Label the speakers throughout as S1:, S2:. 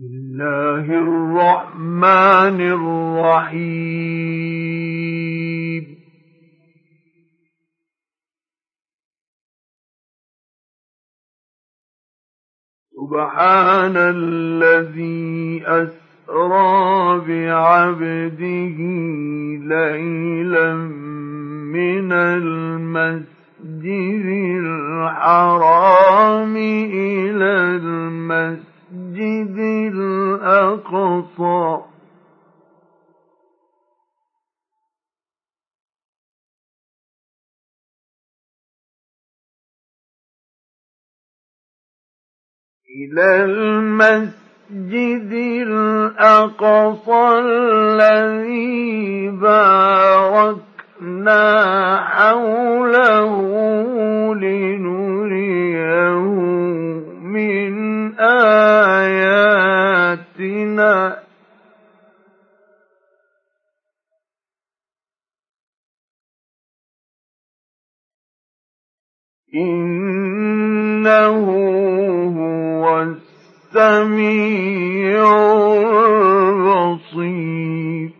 S1: الله الرحمن الرحيم سبحان الذي أسرى بعبده ليلا من المسجد المسجد الحرام إلى المسجد المسجد الأقصى إلى المسجد الأقصى الذي باركنا حوله لنريه من آياتنا إنه هو السميع البصير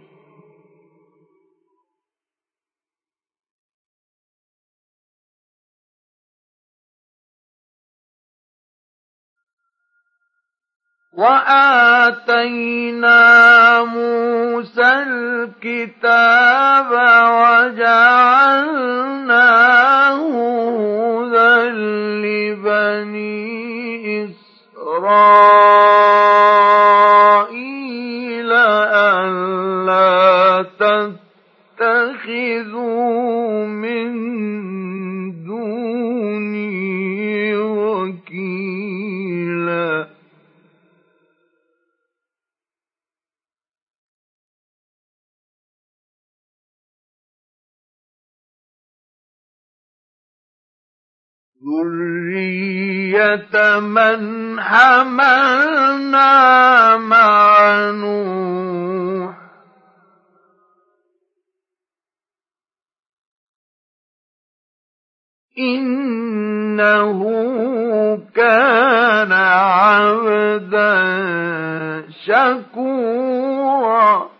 S1: واتينا موسى الكتاب وجعلناه هدى لبني اسرائيل الا تتخذوا من دوني وكيلا ذرية من حملنا مع نوح إنه كان عبدا شكورا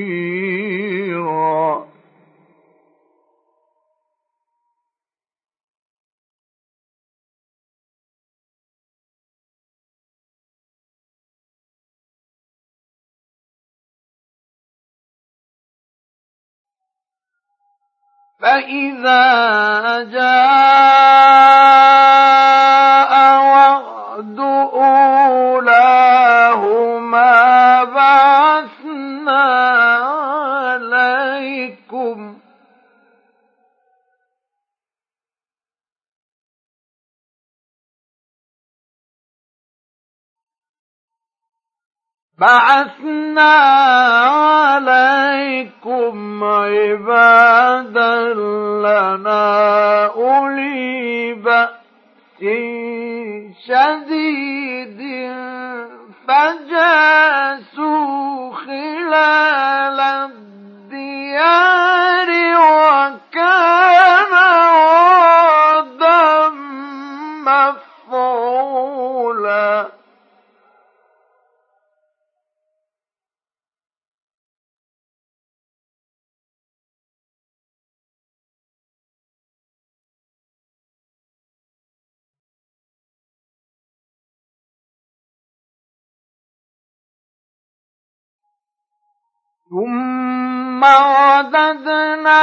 S1: فإذا جاء وعد أولاهما بعثنا بعثنا عليكم عبادا لنا أولي بأس شديد فجاسوا خلال الديار وكان وعدا مفعولا ثم رددنا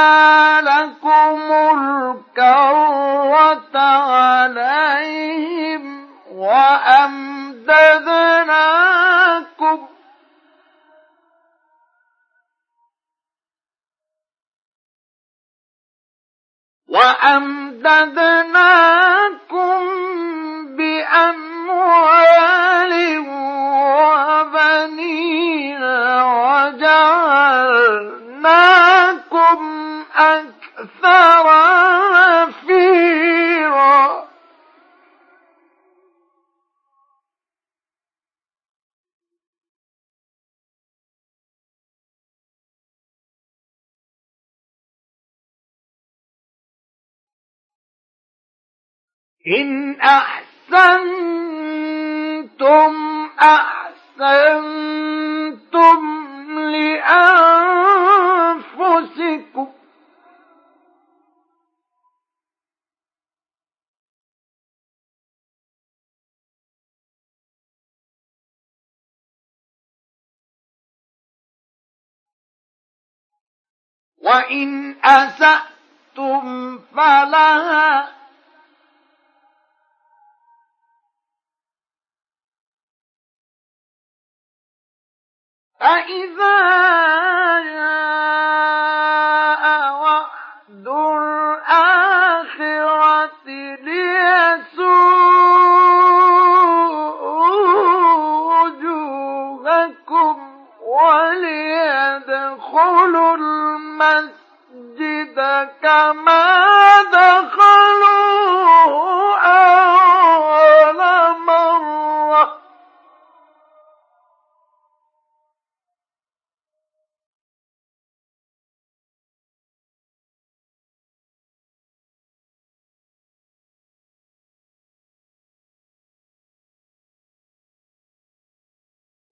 S1: لكم الكرة عليهم وأمددناكم وأمددناكم بأموال وبنين وجعلناكم أكثر نفيرا إن أحسن أنتم أحسنتم لأنفسكم وإن أسأتم فلها فإذا جاء وعد الآخرة ليسوء وجوهكم وليدخلوا المسجد كما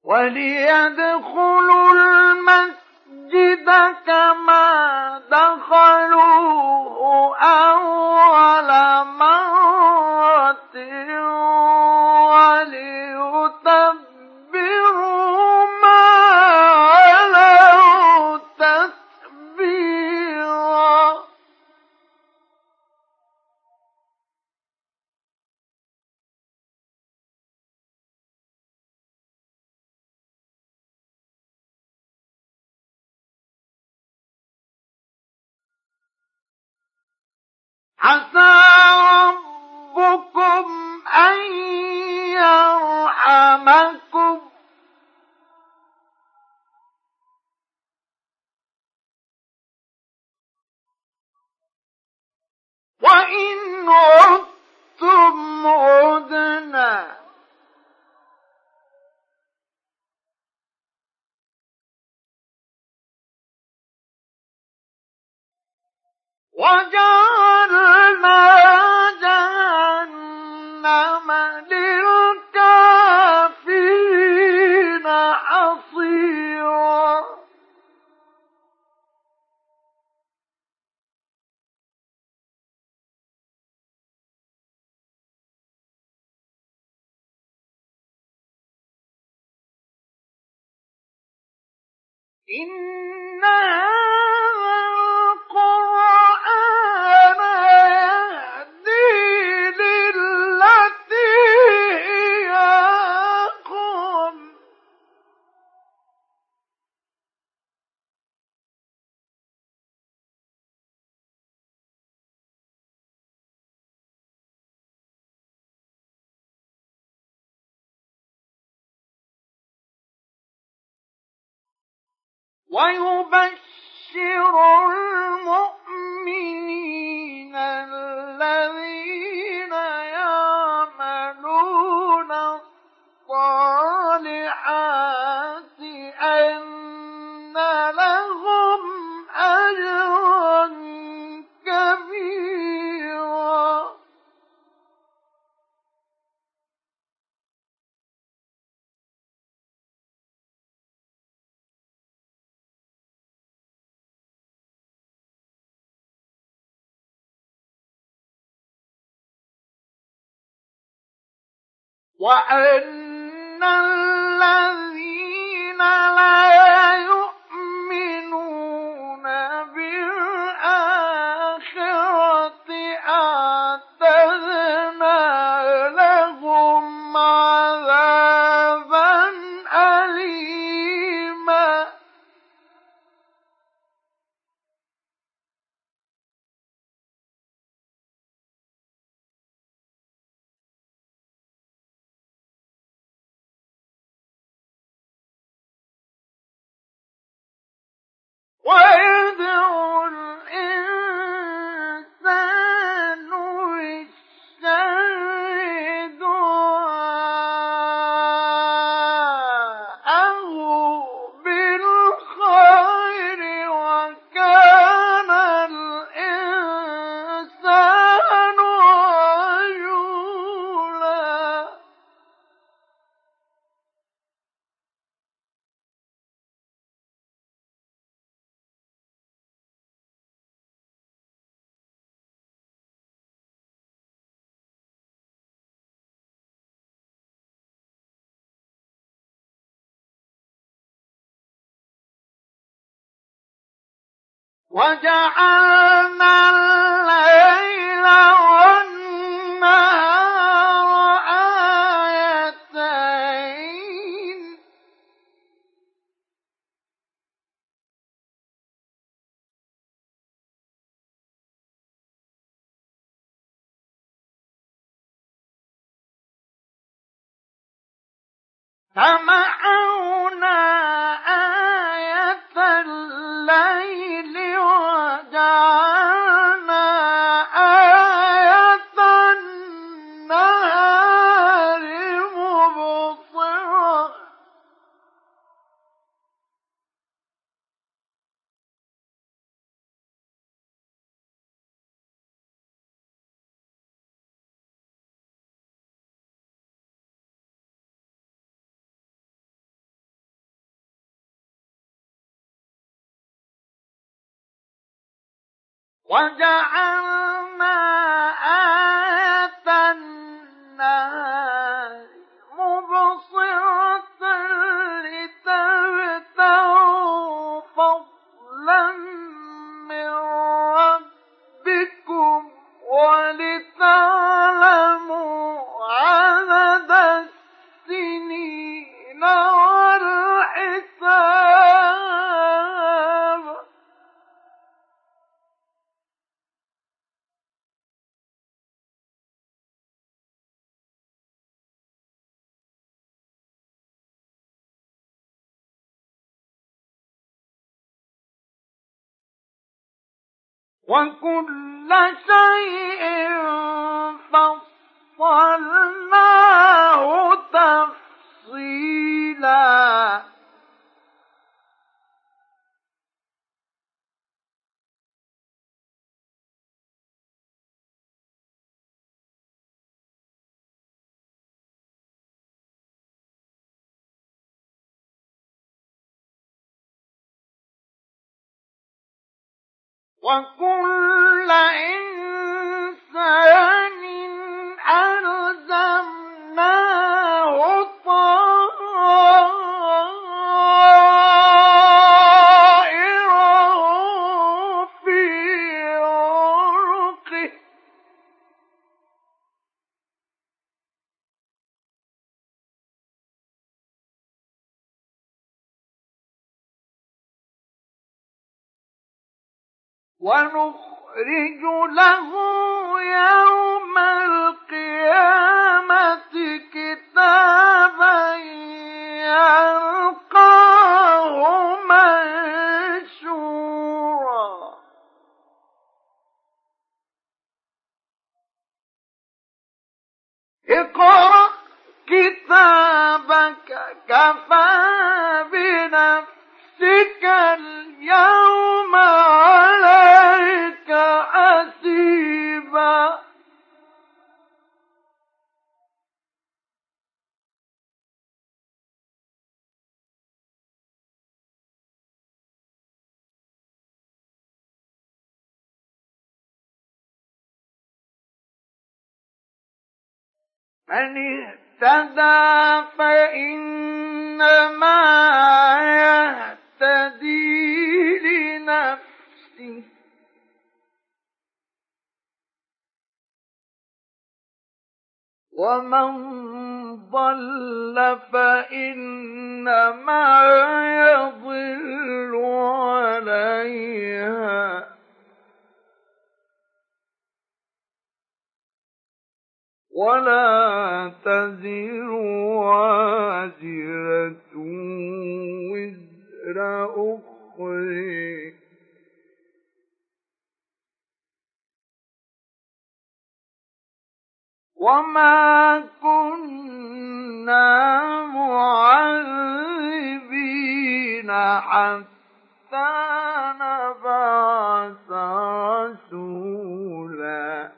S1: وليدخلوا المسجد كما دخلوه أول مرة عسى ربكم أن يرحمكم وإن عدتم عدنا وجعلنا جهنم للكافرين حصيرا إن هذا القرآن ويبشر وأن وجعلنا وكل شيء فصلناه تفصيلا وكل إنسان ألزمناه ونخرج له يوم القيامة كتابا يلقاه منشورا اقرأ كتابك كفى بنفسك اليوم من اهتدى فإنما يهتدي لنفسه ومن ضل فإنما يضل عليها ولا تزر وازرة وزر أخرى وما كنا معذبين حتى نبعث رسولا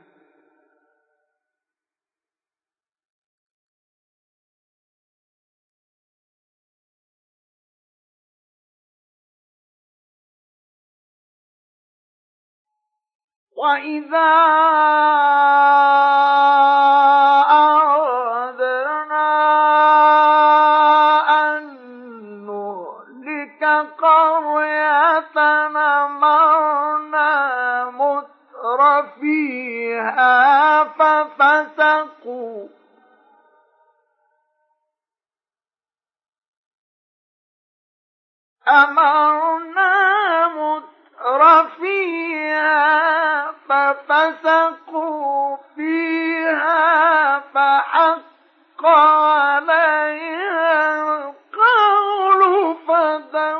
S1: وإذا أردنا أن نهلك قرية أمرنا متر فيها ففسقوا أمرنا متر رفيعا ففسقوا فيها فحق عليها القول فدمروا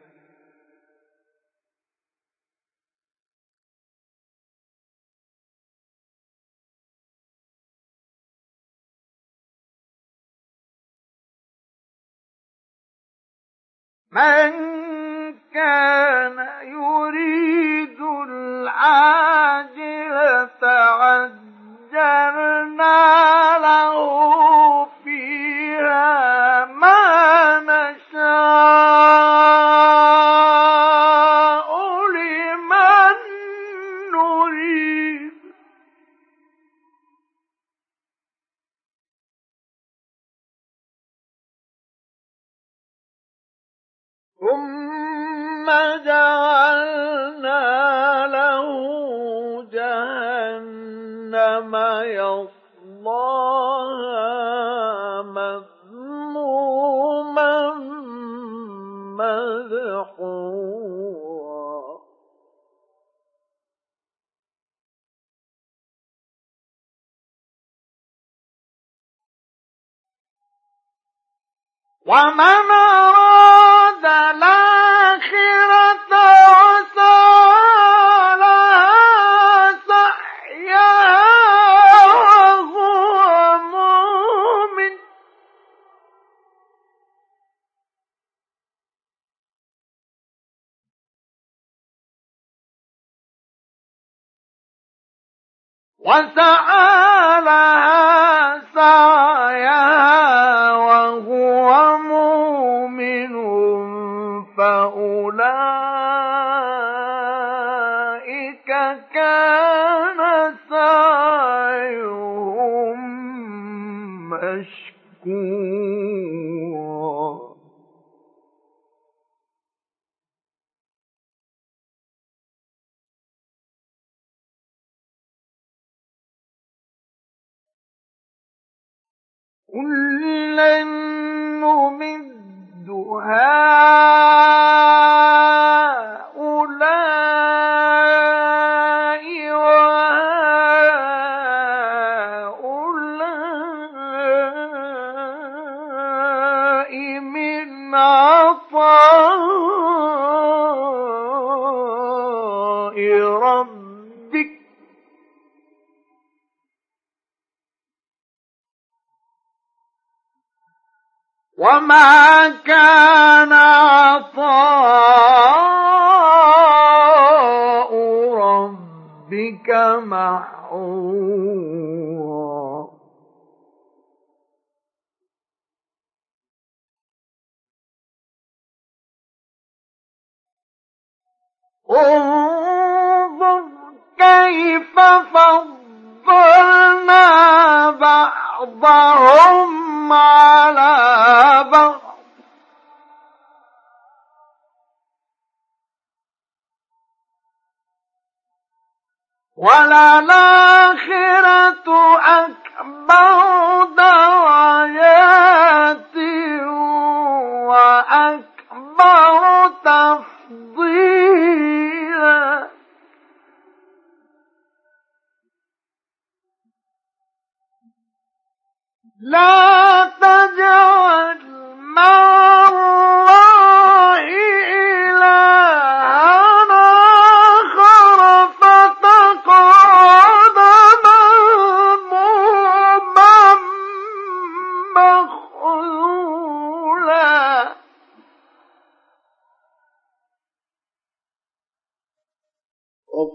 S1: من كان يريد العاجلة عجلنا له فيها ما نشاء فجعلنا له جهنم يصلاها مذموما مدحورا ومن أراد له وسع كان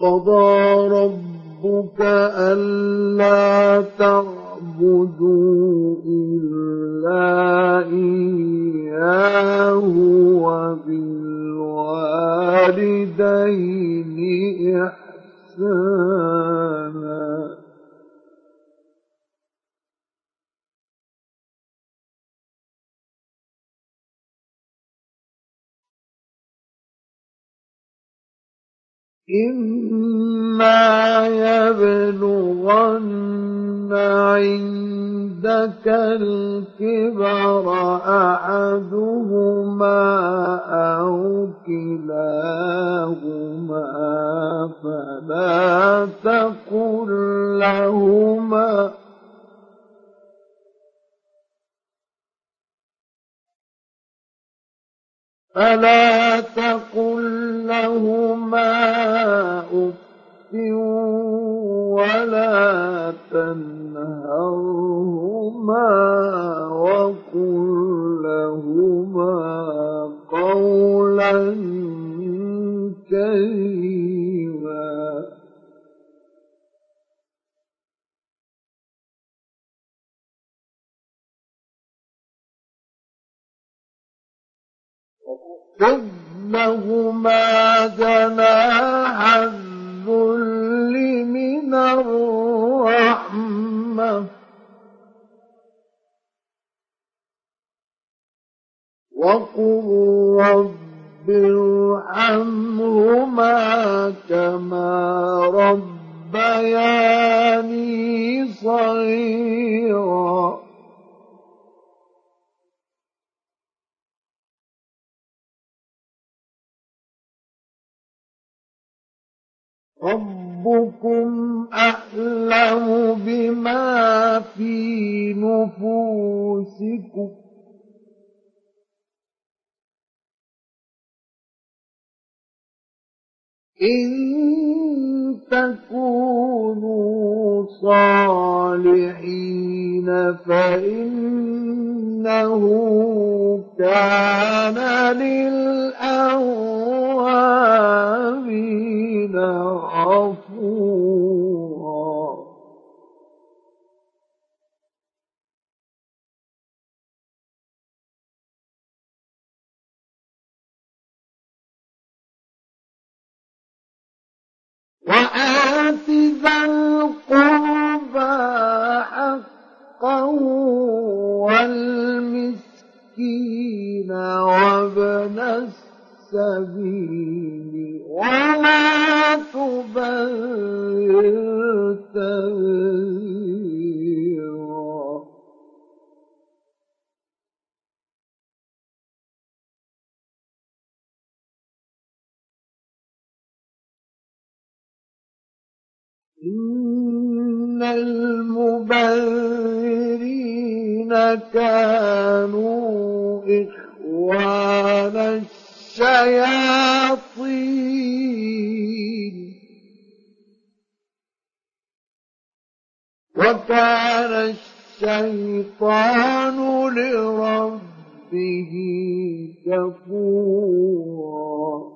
S1: وقضى ربك فلا بينهما ذَا الْقُرْبَى حقا وَالْمِسْكِينَ وَابْنَ السَّبِيلِ وَمَا تُبَذِّرْ تَبْذِيرًا إن المبذرين كانوا إخوان الشياطين وكان الشيطان لربه كفورا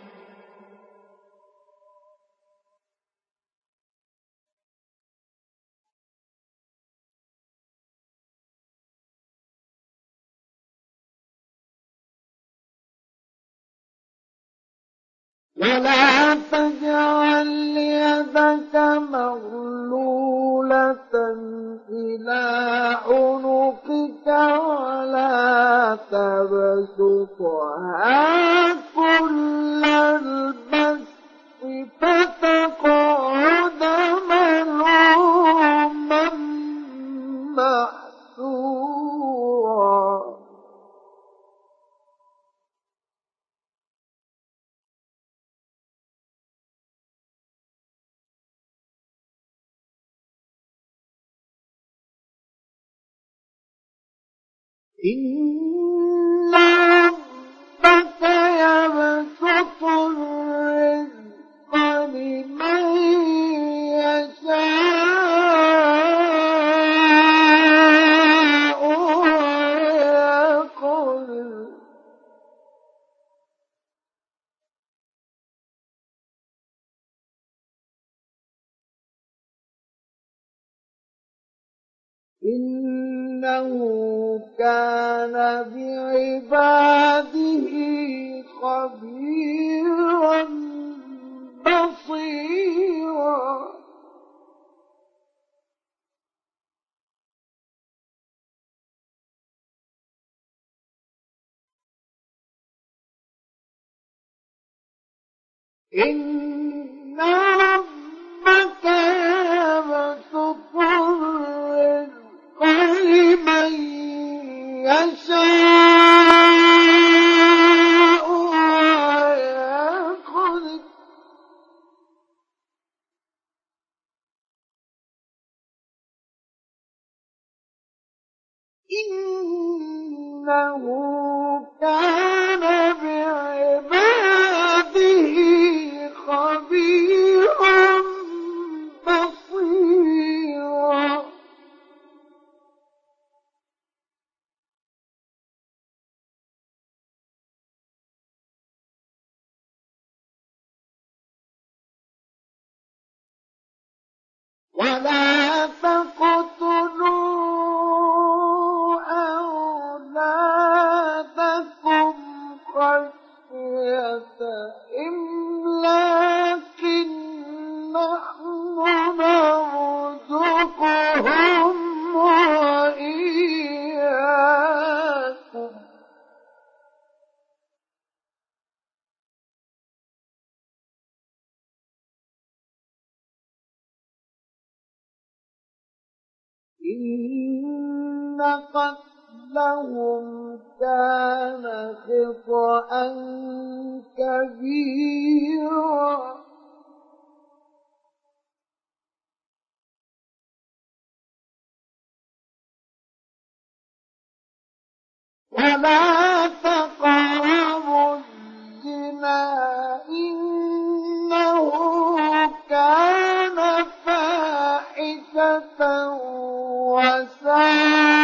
S1: ولا تجعل يدك مغلولة إلى عنقك ولا تبسطها كل البسط فتقعد ملعوما محسورا إن ربك يبسط الرزق لمن يشاء إنه كان بعباده خبيرا بصيرا إن ربك يبسط يشاء ويقدر إنه كان ولا تقتلوا لهم كان خطأ كبيرا ولا تقربوا الزنا إنه كان فاحشة وسائر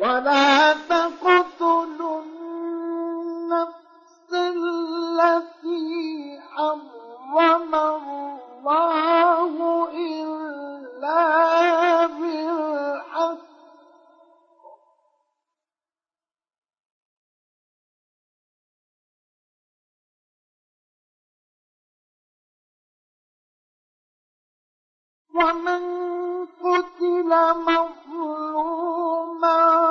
S1: ولا تقتلوا النفس التي حرم الله إلا بالحق ومن قتل مظلوما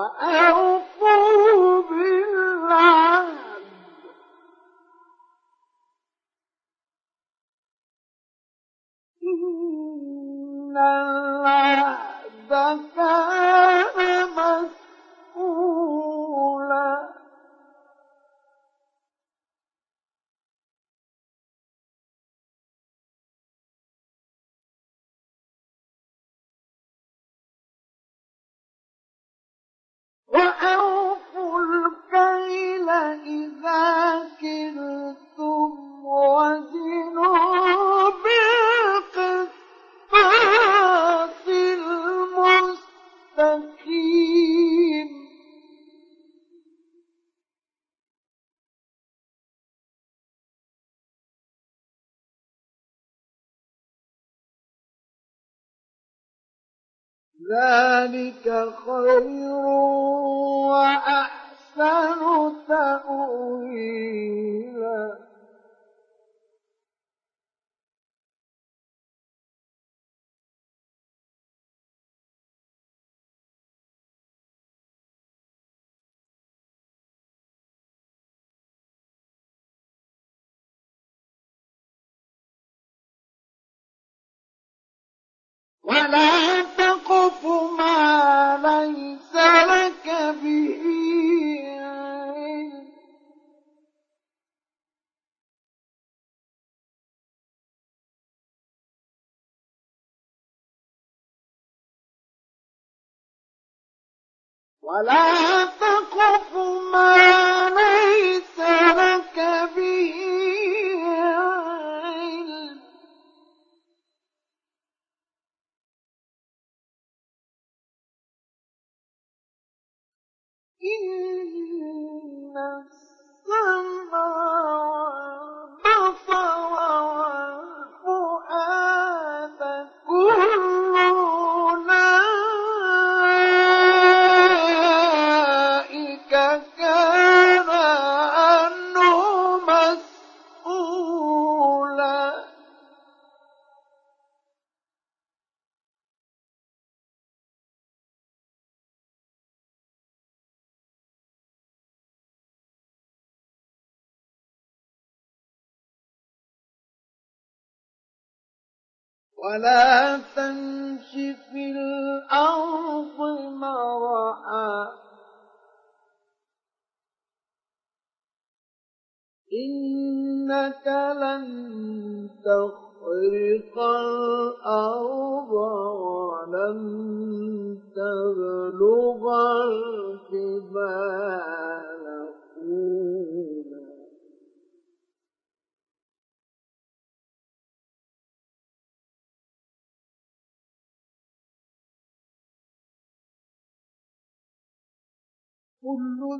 S1: وأوفى ذلك خير وأحسن تأويلا ولا تقف ما ليس لك به علم ولا تقف ما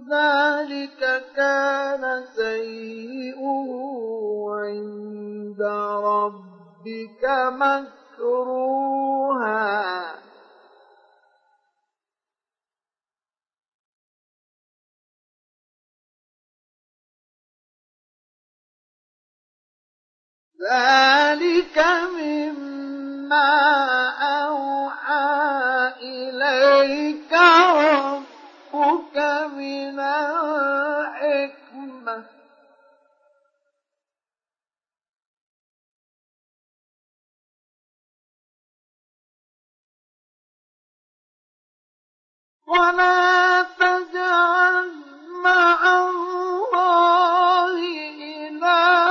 S1: ذلك كان سيئه عند ربك مكروها ذلك مما أوحى إليك ربك ربك من الحكمة ولا تجعل مع الله إله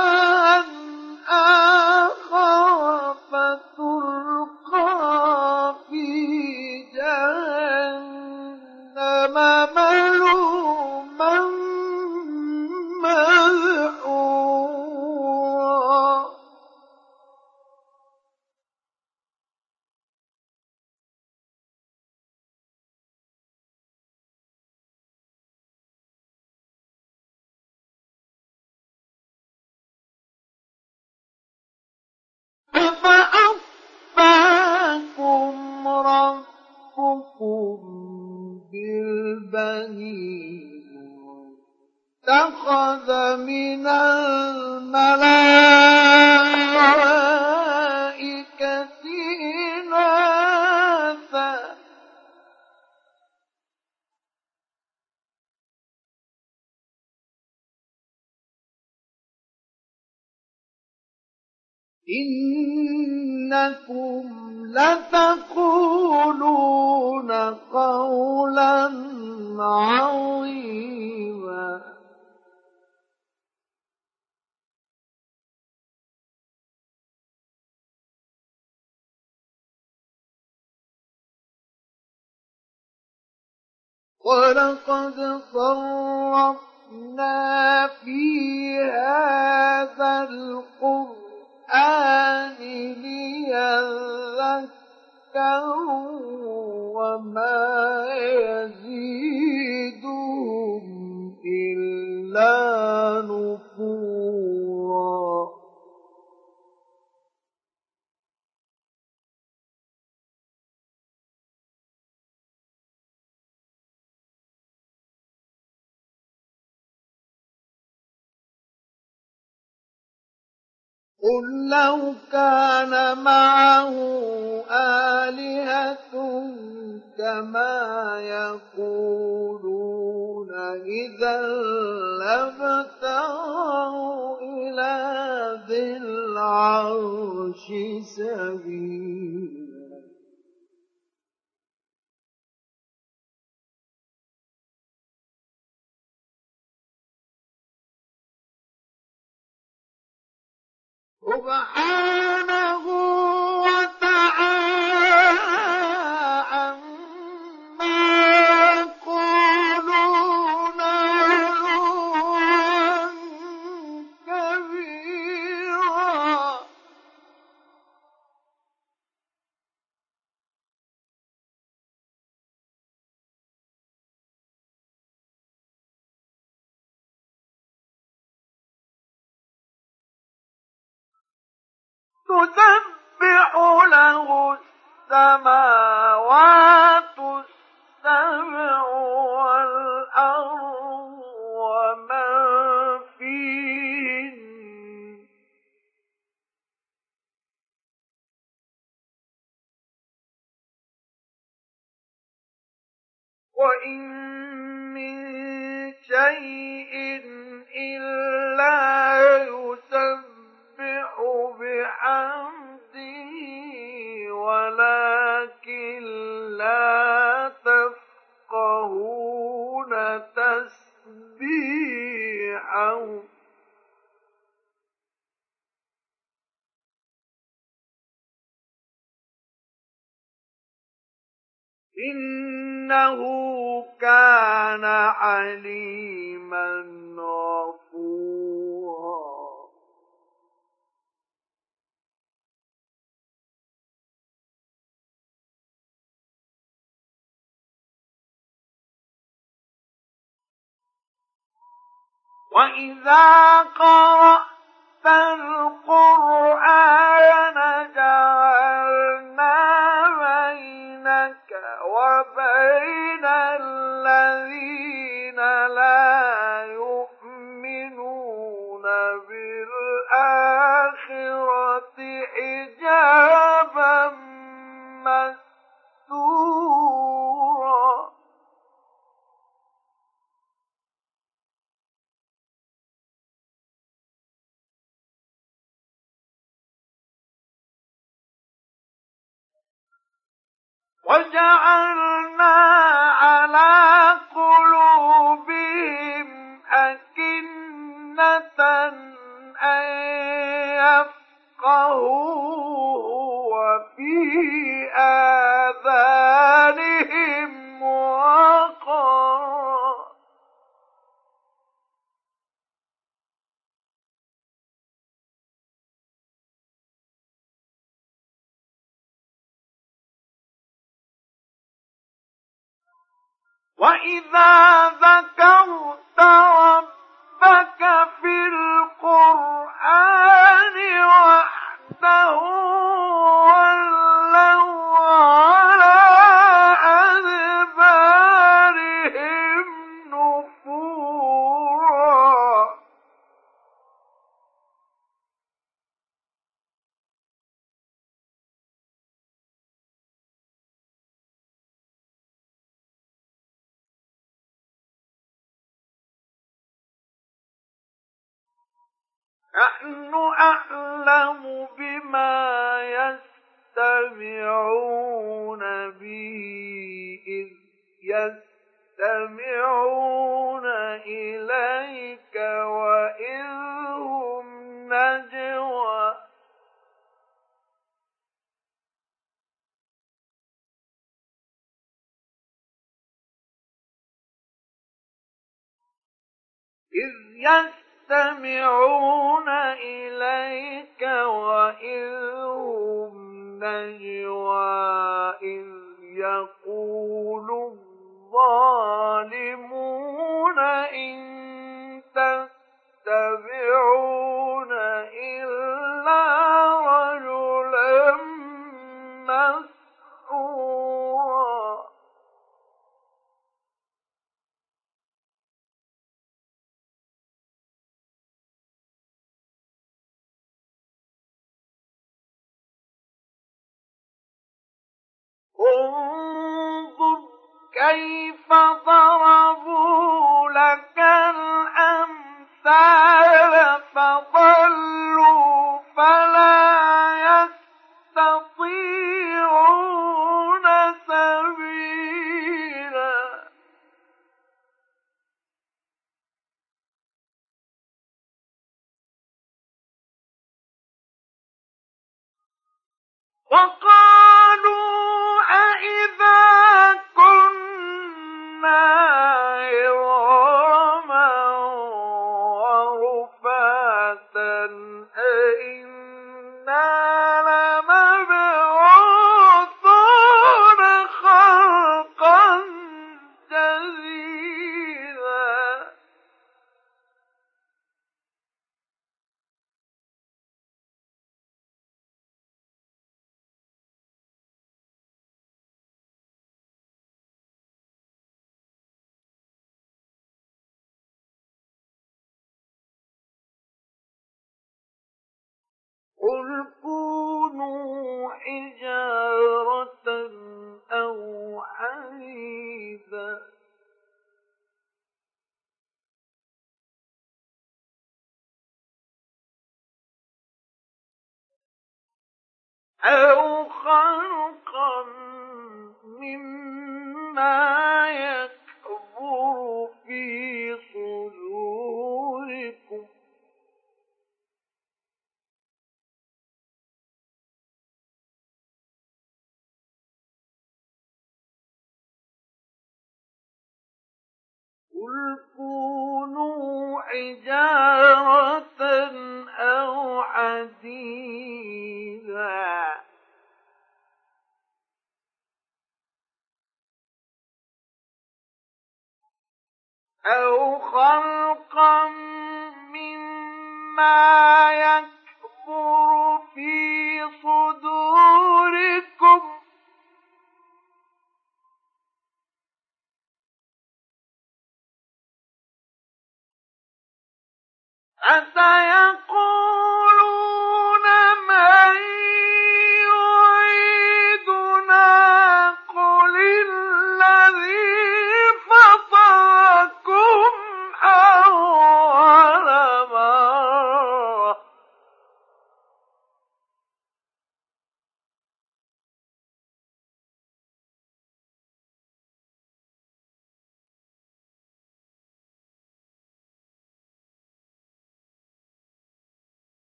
S1: فأفاكم ربكم بالبنين اتخذ من الملائكة إنكم لتقولون قولا عظيما ولقد صرفنا في هذا القرآن القرآن ليذكروا وما يزيدهم إلا نفورا قل لو كان معه آلهة كما يقولون إذا لابتغوا إلى ذي العرش سبيلا سبحانه وتعالى عما تسبح له السماوات السبع والأرض ومن فيهن وإن من شيء إلا يسبح يسبح بحمده ولكن لا تفقهون تسبيحه إنه كان عليما غفورا وإذا قرأت القرآن جعلنا بينك وبين الذين لا وجعلنا على قلوبهم أكنة أن يفقهوه وفي آذانهم وقار واذا ذكرت ربك في القران وحده ولوا نحن أعلم بما يستمعون به إذ يستمعون إليك وإذ هم نجوى إذ يستمعون يستمعون إليك وإذ هم نجوى إذ يقول الظالمون إن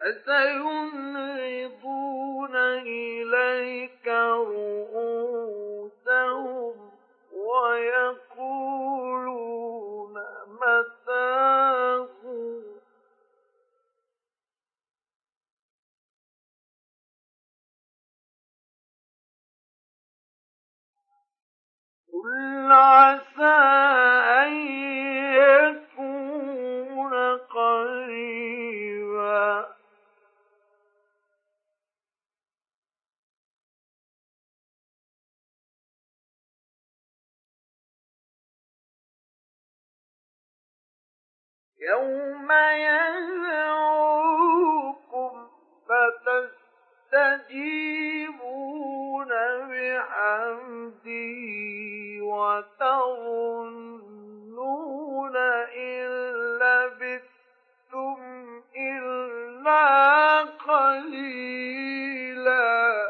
S1: فسينغضون إليك رؤوسهم ويقولون متاه قل عسى أن يوم يدعوكم فتستجيبون بحمده وتظنون إن لبثتم إلا قليلاً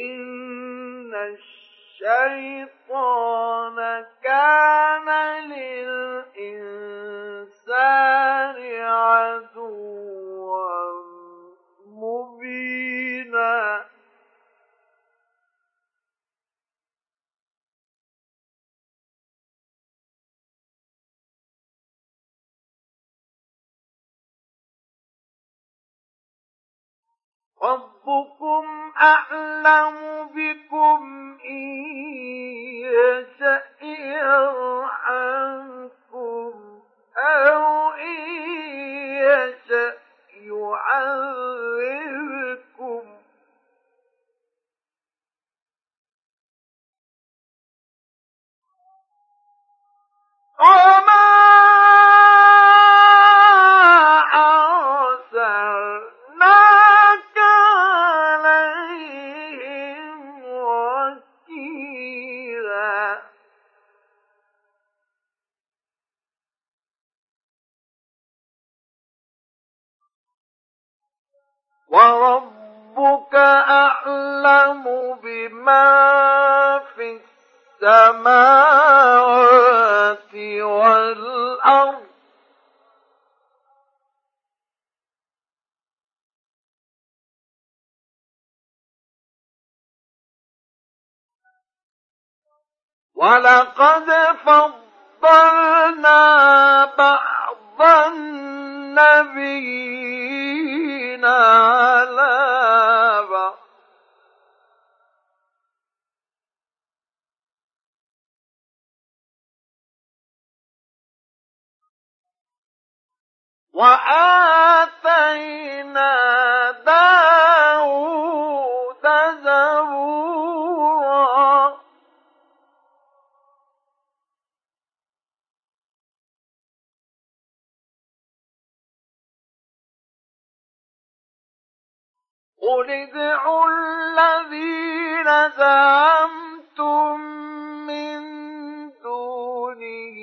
S1: إن الشيطان كان للإنسان عدوا مبينا ربكم أعلم بكم إن يشأ يرحمكم أو إن يشأ يعذبكم ولقد فضلنا بعض النبيين على بعض وآتينا قل ادعوا الذين زعمتم من دونه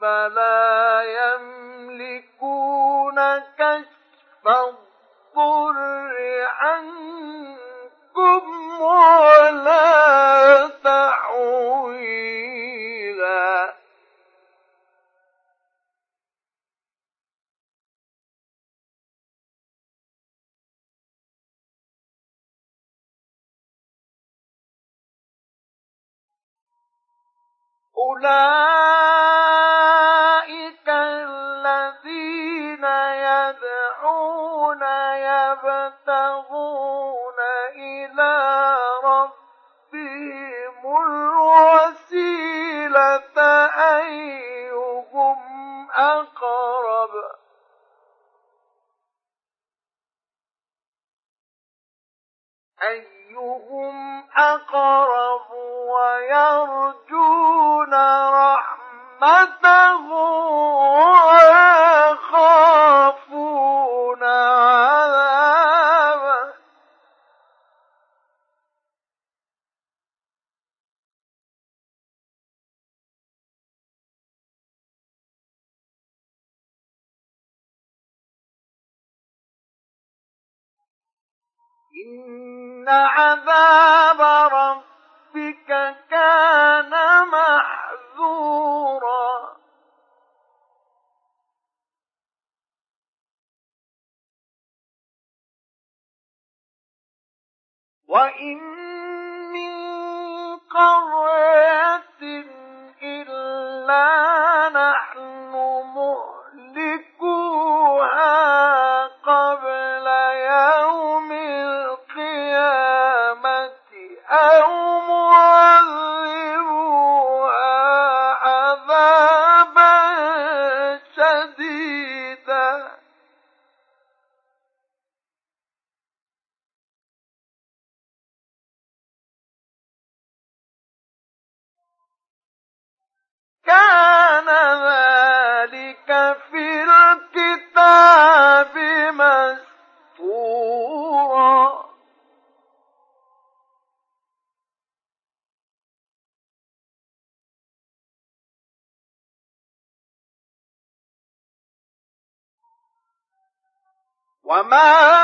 S1: فلا يملكون كشف الضر عنكم ولا أولئك الذين يدعون يبتغون إلى ربهم الوسيلة أيهم أقرب أي أيهم أقرب ويرجون رحمته ويخافون إن عذاب ربك كان محذورا وإن من قرية إلا نحن وما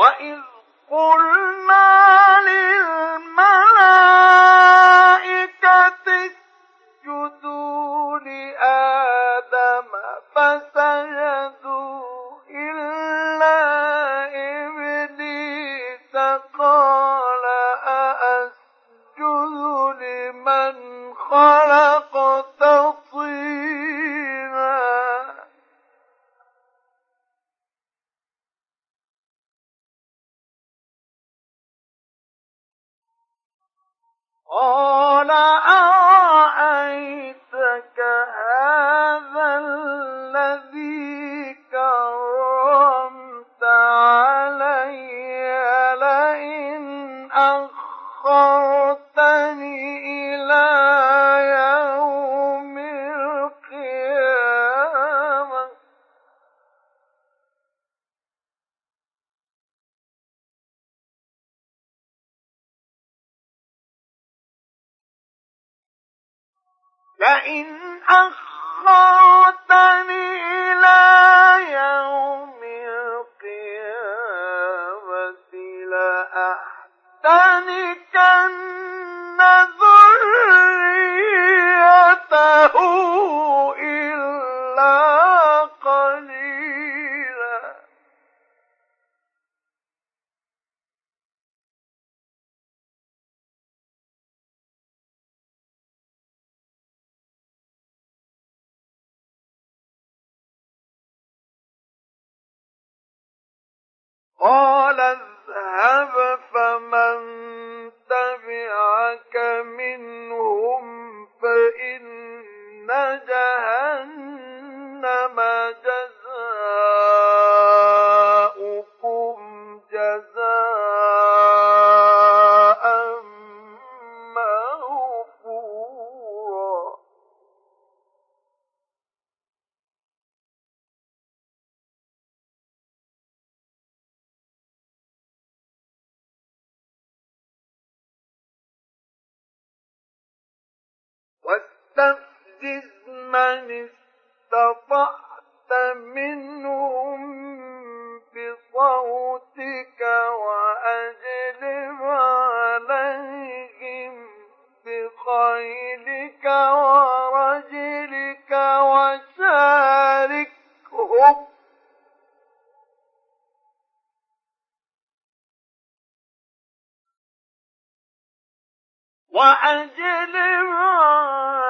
S1: وإذ قلنا للملائكة واستفزز من استطعت منهم بصوتك وأجلب عليهم بخيلك ورجلك وشاركهم وأجلب عليهم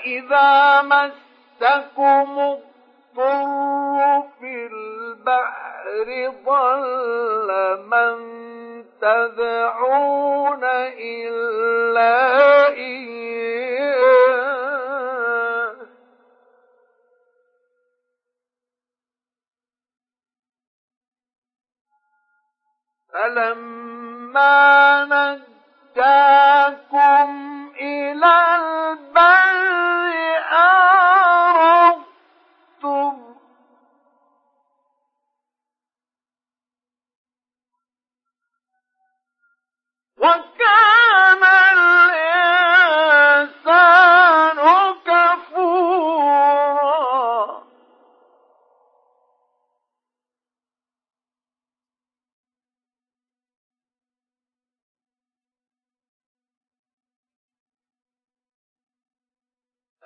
S1: وإذا مسكم الضر في البحر ضل من تدعون إلا إياه فلما نجاكم إلى البر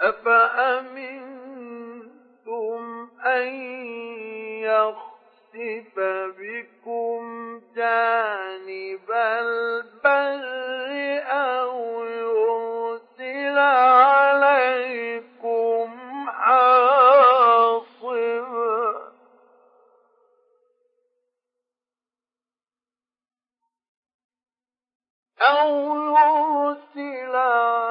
S1: أفأمنتم أن يخسف بكم جانب البر أو يرسل عليكم حاصبا أو يرسل عليكم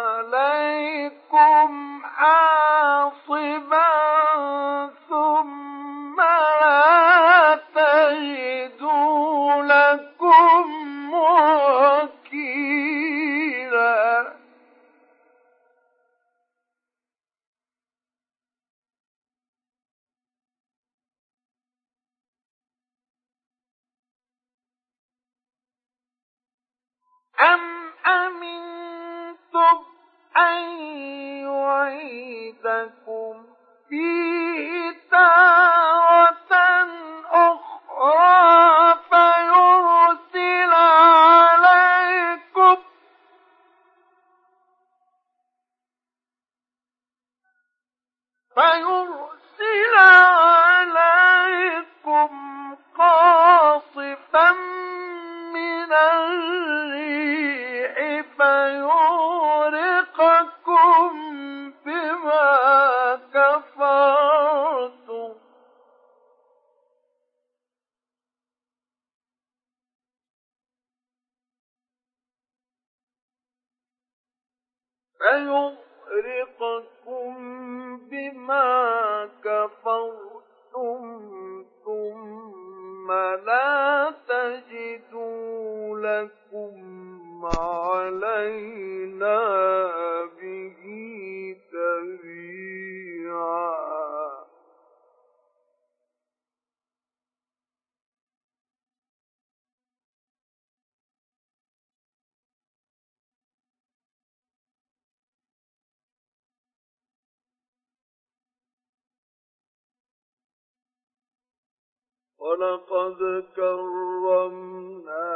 S1: ولقد كرمنا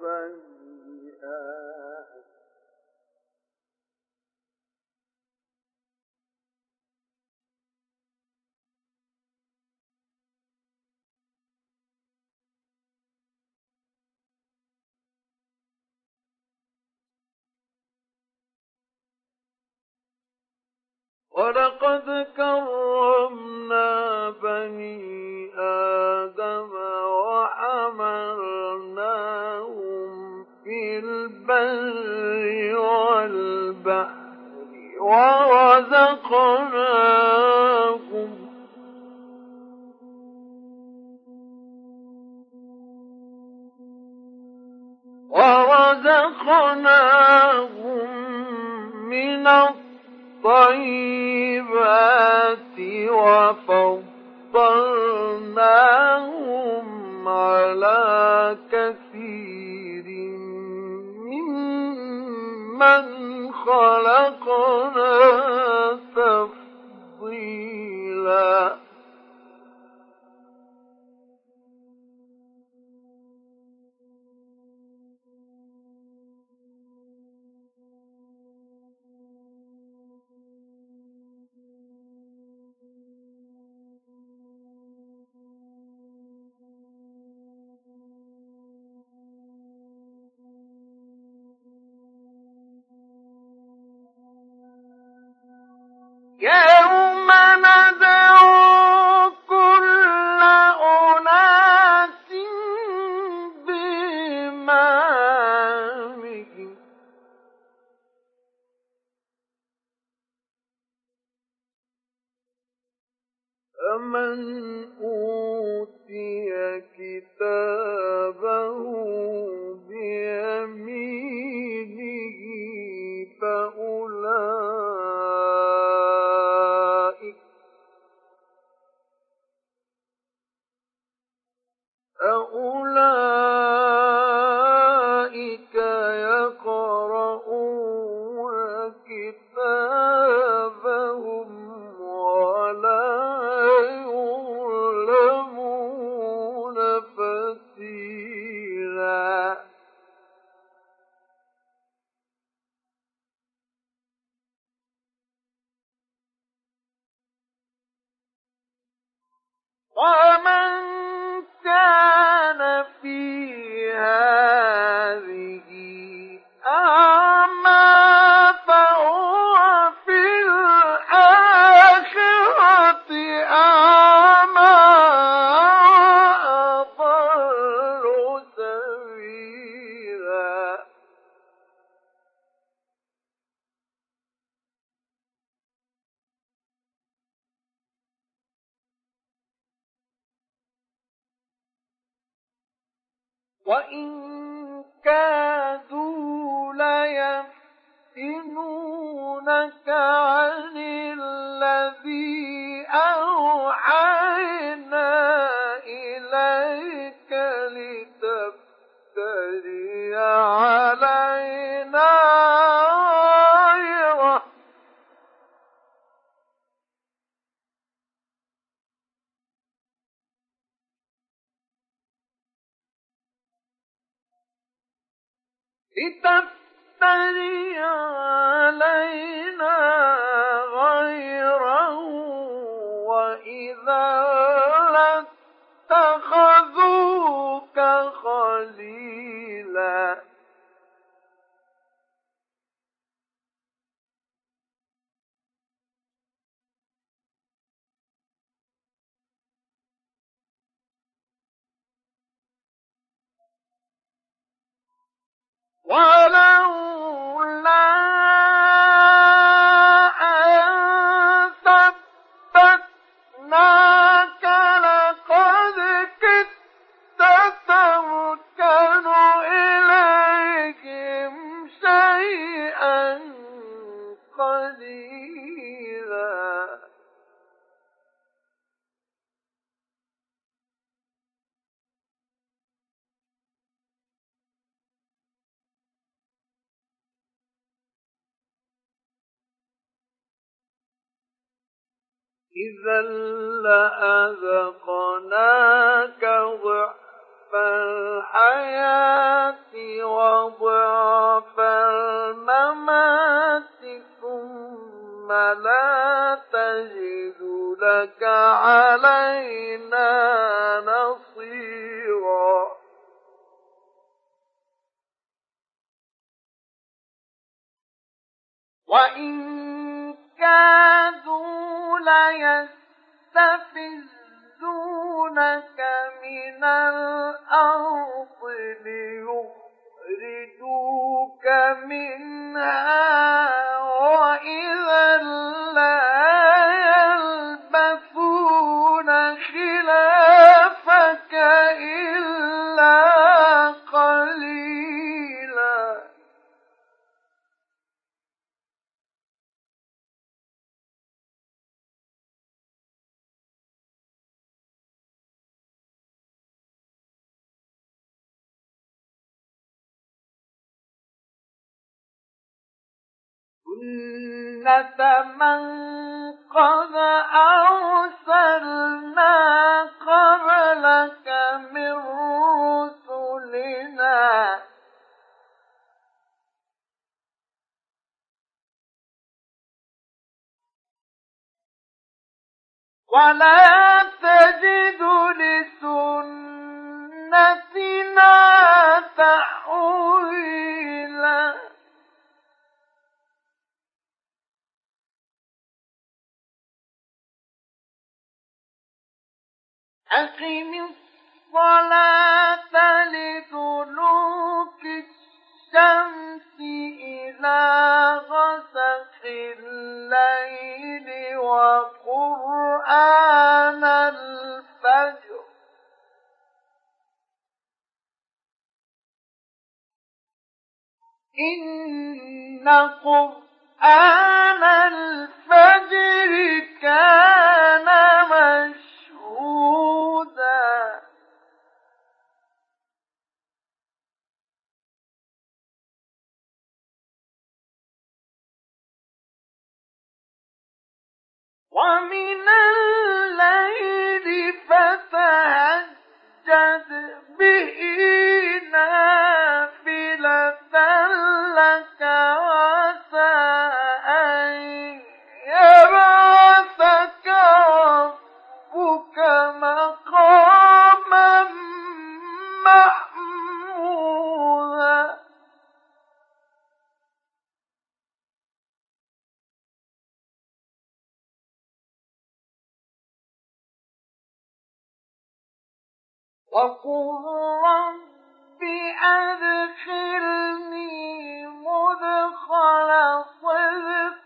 S1: بني آدم ولقد وفضلناهم على كثير ممن خلقنا تفضيلا وإن كادوا ليفتنونك عن الذي أوحينا لتفتري علينا غيره وإذا ولولا أن ثبتناك إذا لأذقناك ضعف الحياة وضعف الممات ثم لا تجد لك علينا نصيرا وإن كادوا ليستفزونك من الأرض ليخرجوك منها وإذا لا يلبثون خلافك سنة من قد أرسلنا قبلك من رسلنا ولا تجد لسنتنا تحويلا أقم الصلاة لدلوك الشمس إلى غسق الليل وقرآن الفجر إن قرآن الفجر كان مشهورا ومن الليل فتهجد به نافلة لك وقل رب أدخلني مدخل صدق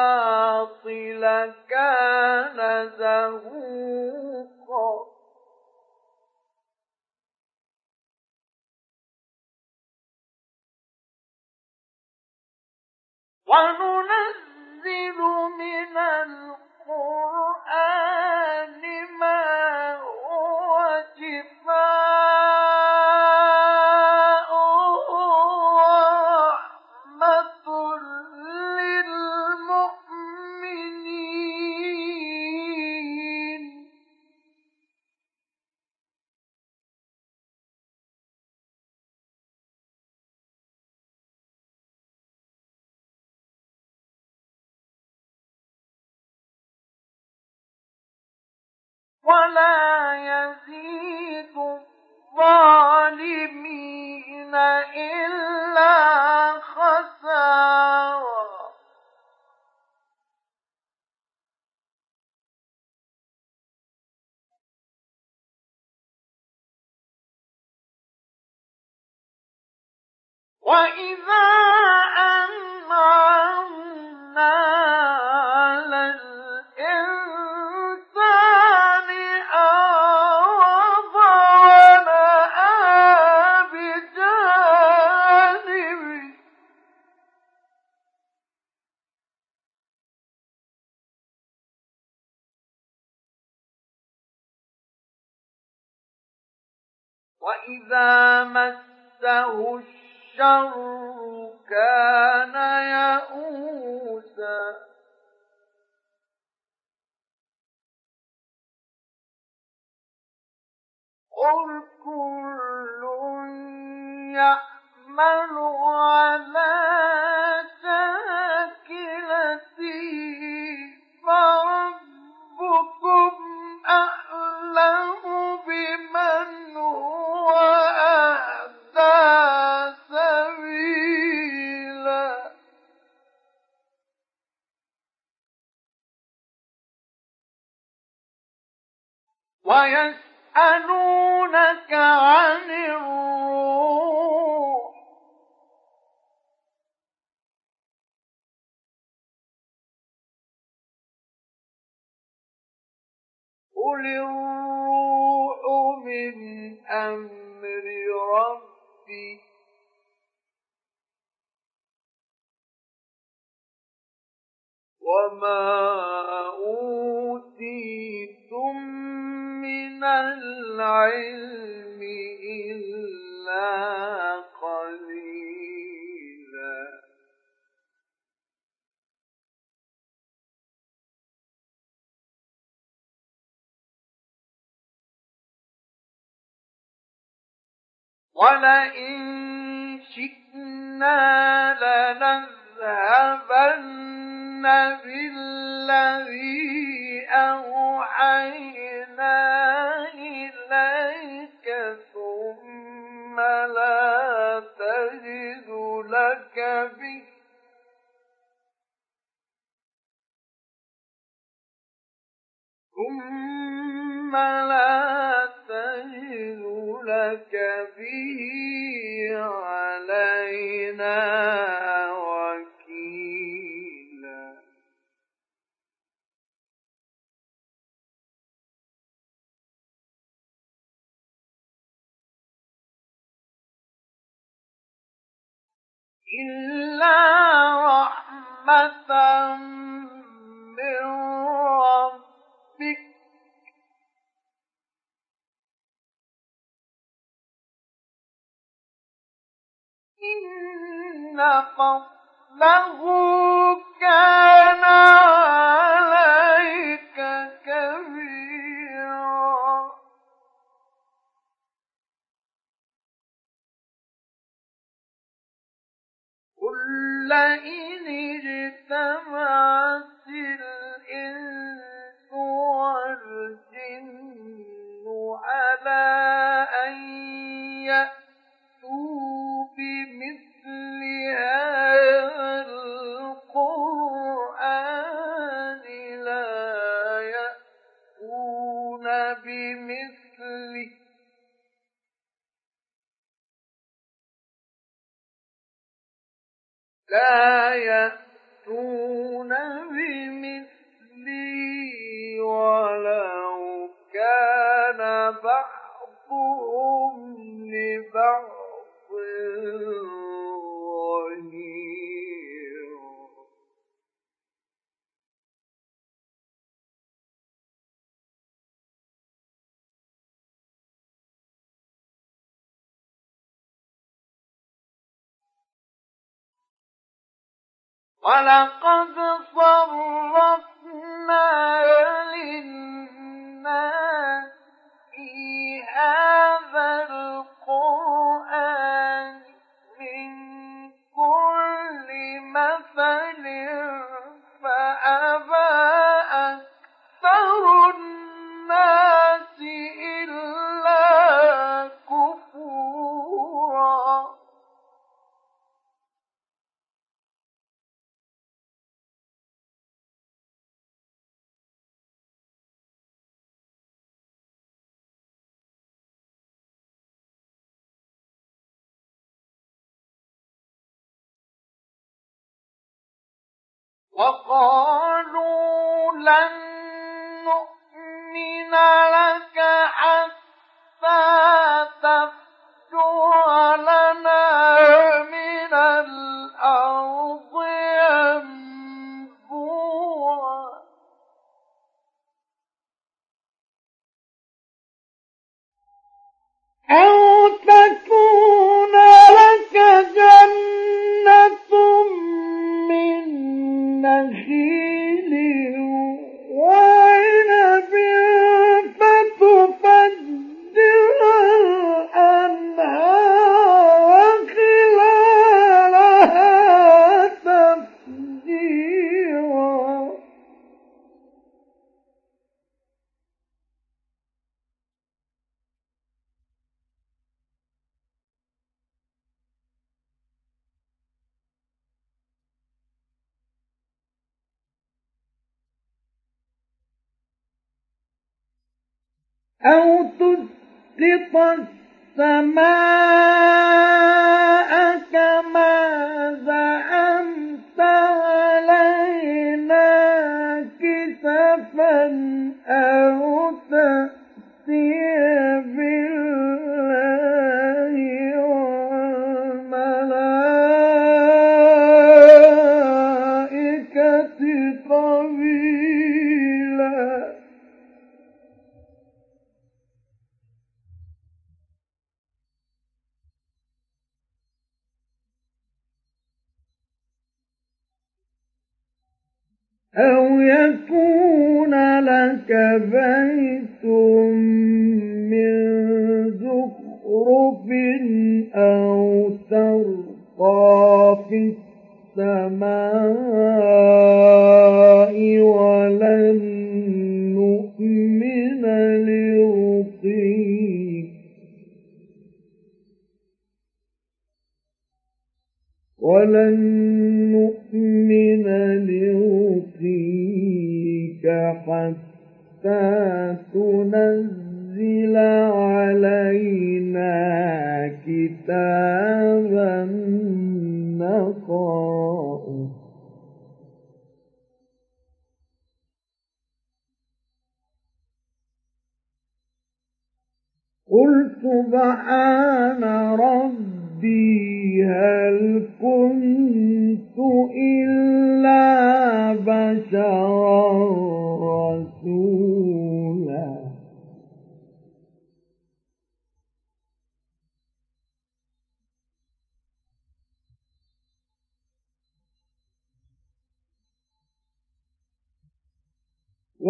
S1: الباطل كان زهوقا وننزل من القرآن ما هو كفاية ولا يزيد الظالمين إلا خسارا وإذا أنعمنا على وإذا مسه الشر كان يئوسا قل كل يعمل على شاكلته فربكم أعلم ويسألونك عن الروح قل الروح من أمر ربي وما أوتيتم من العلم إلا قليلا ولئن شئنا لنذهبن بالذي أوحينا إليك ثم لا تجد لك به ثم لا تجد لك به علينا إلا رحمة من ربك إن فضله كان عليك كبير قل إن اجتمعت الإنس والجن على أن يأتوا بمثل هذا لا يأتون بمثلي ولو كان بعضهم لبعض ولقد صرفنا للناس في هذا القرآن من كل مثل فأبى وقالوا لن نؤمن لك حتى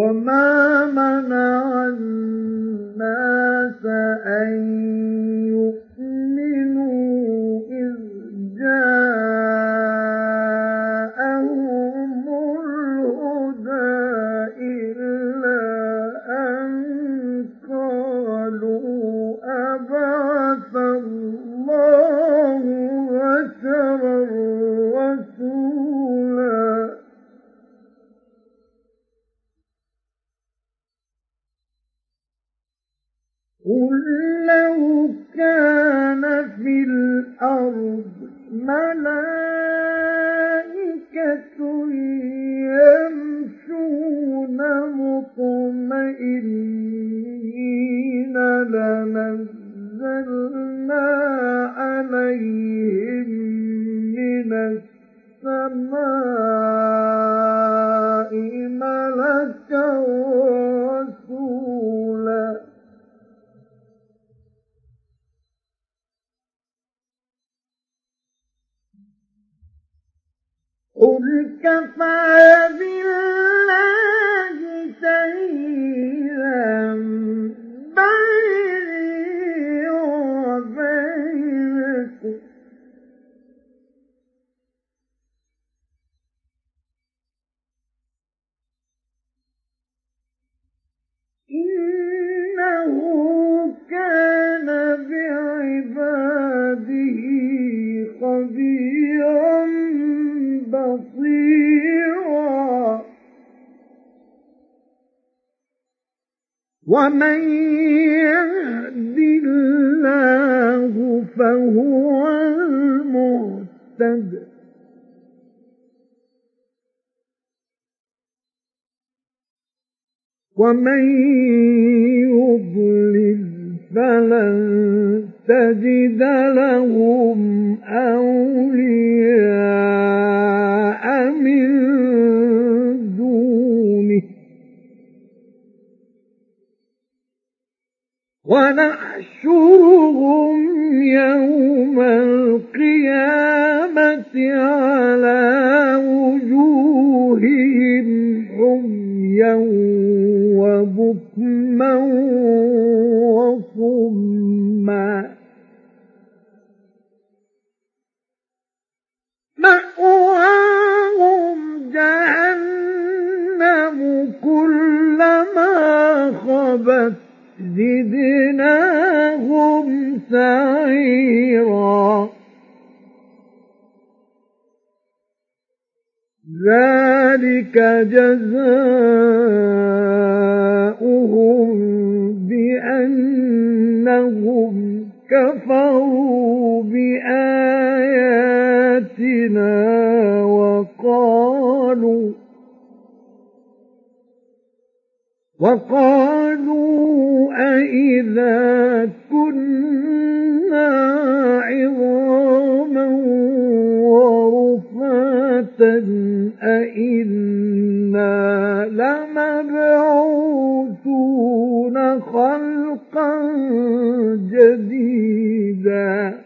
S1: وما منع الناس أن ومن يضلل فلن تجد لهم أولياء من دونه ونحشرهم يوم القيامة على وجوههم عميا وبكما وصما مأواهم جهنم كلما خبت زدناهم سعيرا ذلك جزاؤهم بأنهم كفروا بآياتنا وقالوا وقالوا أإذا كنا عظاما أئنا لمبعوثون خلقا جديدا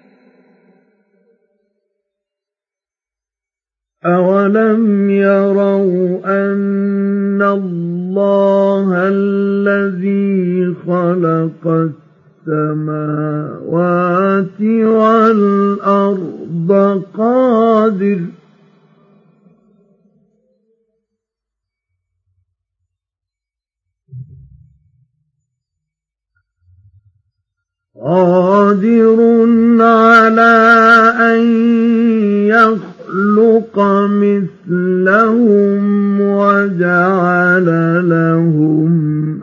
S1: أولم يروا أن الله الذي خلق السماوات والأرض قادر قادر على أن يخلق مثلهم وجعل لهم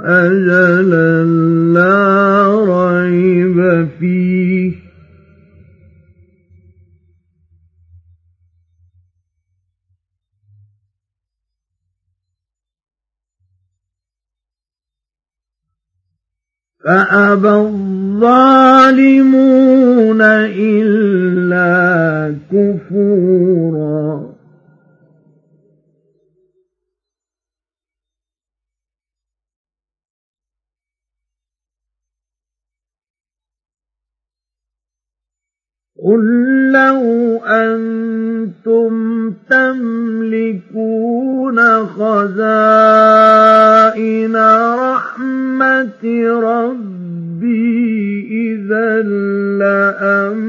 S1: أجلا لا ريب فيه فأبى الظالمون إلا كفورا قل لو أنتم تملكون خزائن رحمة ربي إذا لأمسكتم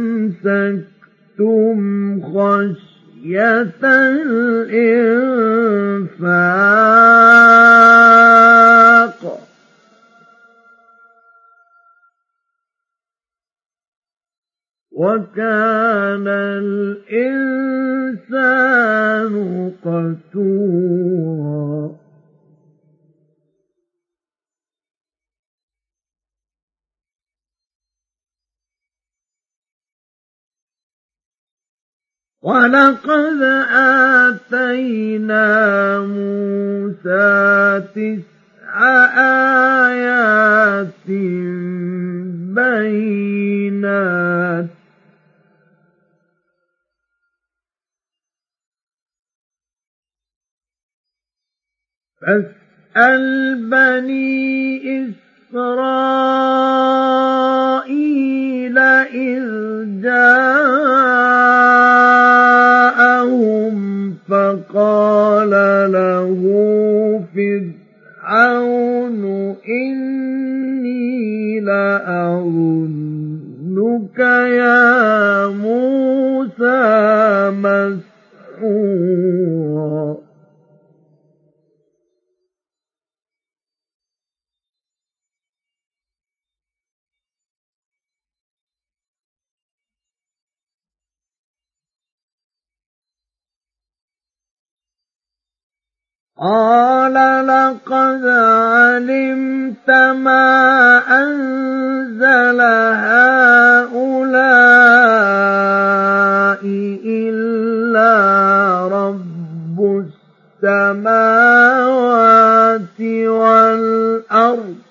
S1: خشية الإنفاق وكان الإنسان قتورا ولقد آتينا موسى تسع آيات بينات فاسأل بني إسرائيل إذ جاءهم فقال له فرعون إني لأظنك يا موسى مسحورا قال لقد علمت ما أنزل هؤلاء إلا رب السماوات والأرض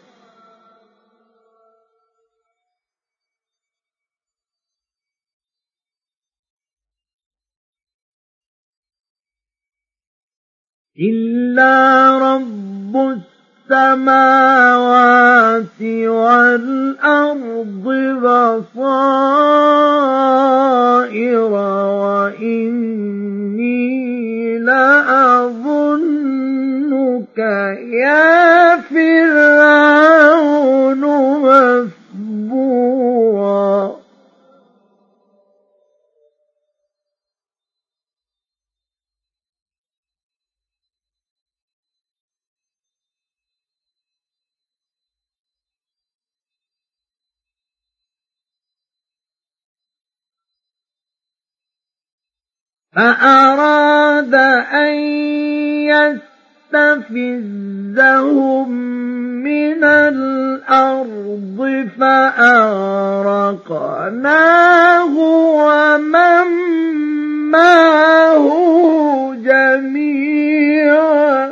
S1: إلا رب السماوات والأرض بصائر وإني لأظنك يا فرعون مفتوح فأراد أن يستفزهم من الأرض فأغرقناه ومن معه جميعا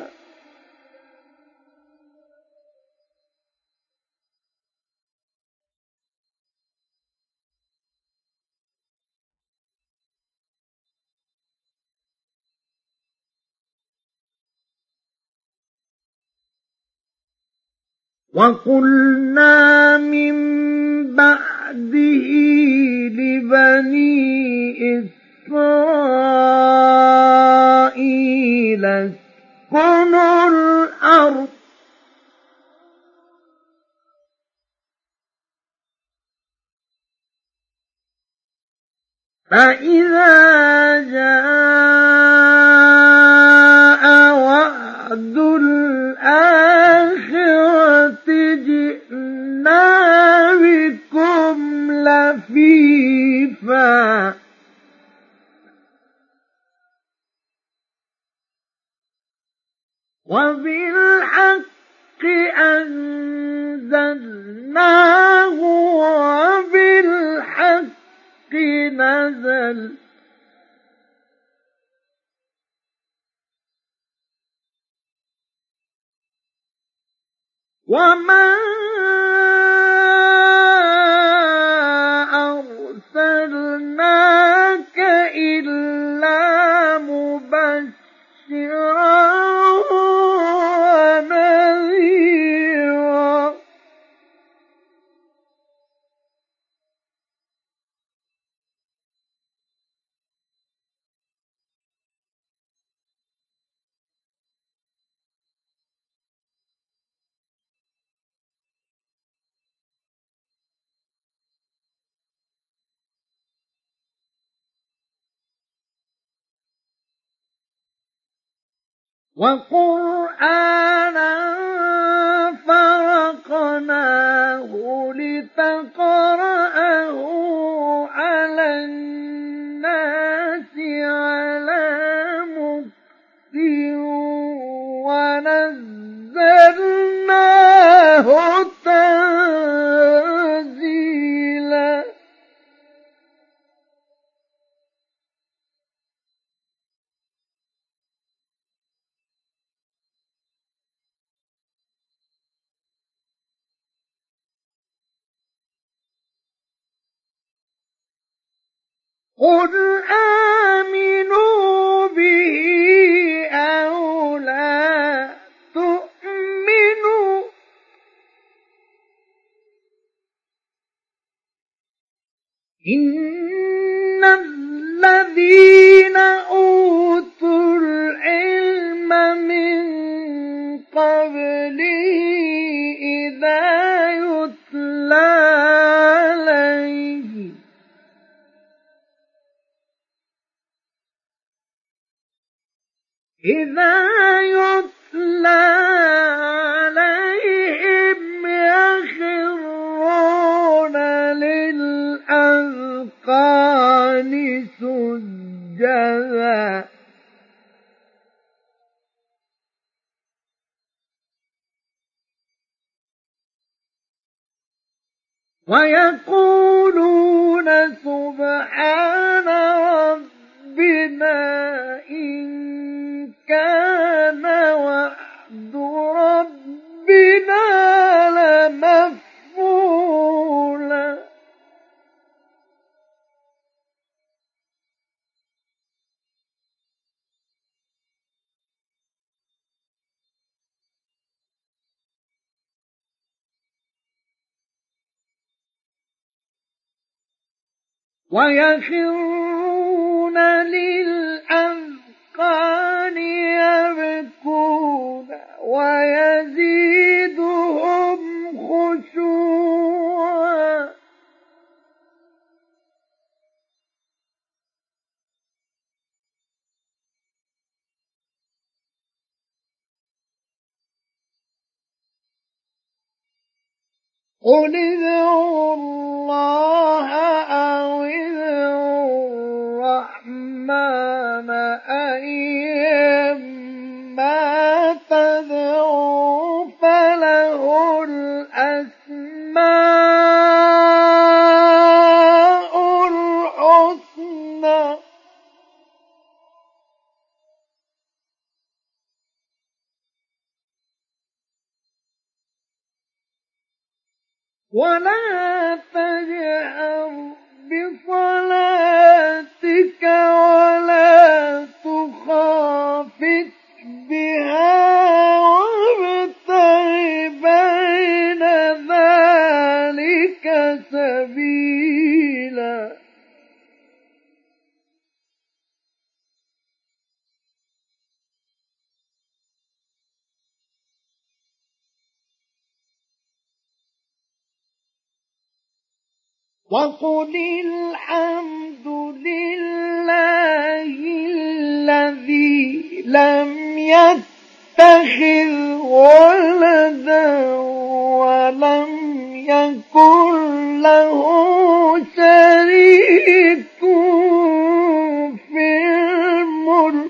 S1: وَقُلْنَا مِنْ بَعْدِهِ لِبَنِي إِسْرَائِيلَ اسْكُنُوا الْأَرْضَ فَإِذَا جَاءَ آسفا وبالحق أنزلناه وبالحق نزل ومن وقرآنا فرقناه لتقرأه على الناس على مكت ونزلناه تنزيلا قل آمنوا به أو لا تؤمنوا إن الذين أوتوا العلم من قبله إذا يتلى عليهم إذا يتلى عليهم يخرون للأذقان سجدا ويقولون سبحان ويخرون للأذقان يبكون ويزيد قل ادعوا الله أو ادعوا الرحمن أيما تدعوا فله الأسماء ولا تجأر بصلاتك ولا تخافت بها وابتغ بين ذلك سبيلا وقل الحمد لله الذي لم يتخذ ولدا ولم يكن له شريك في الملك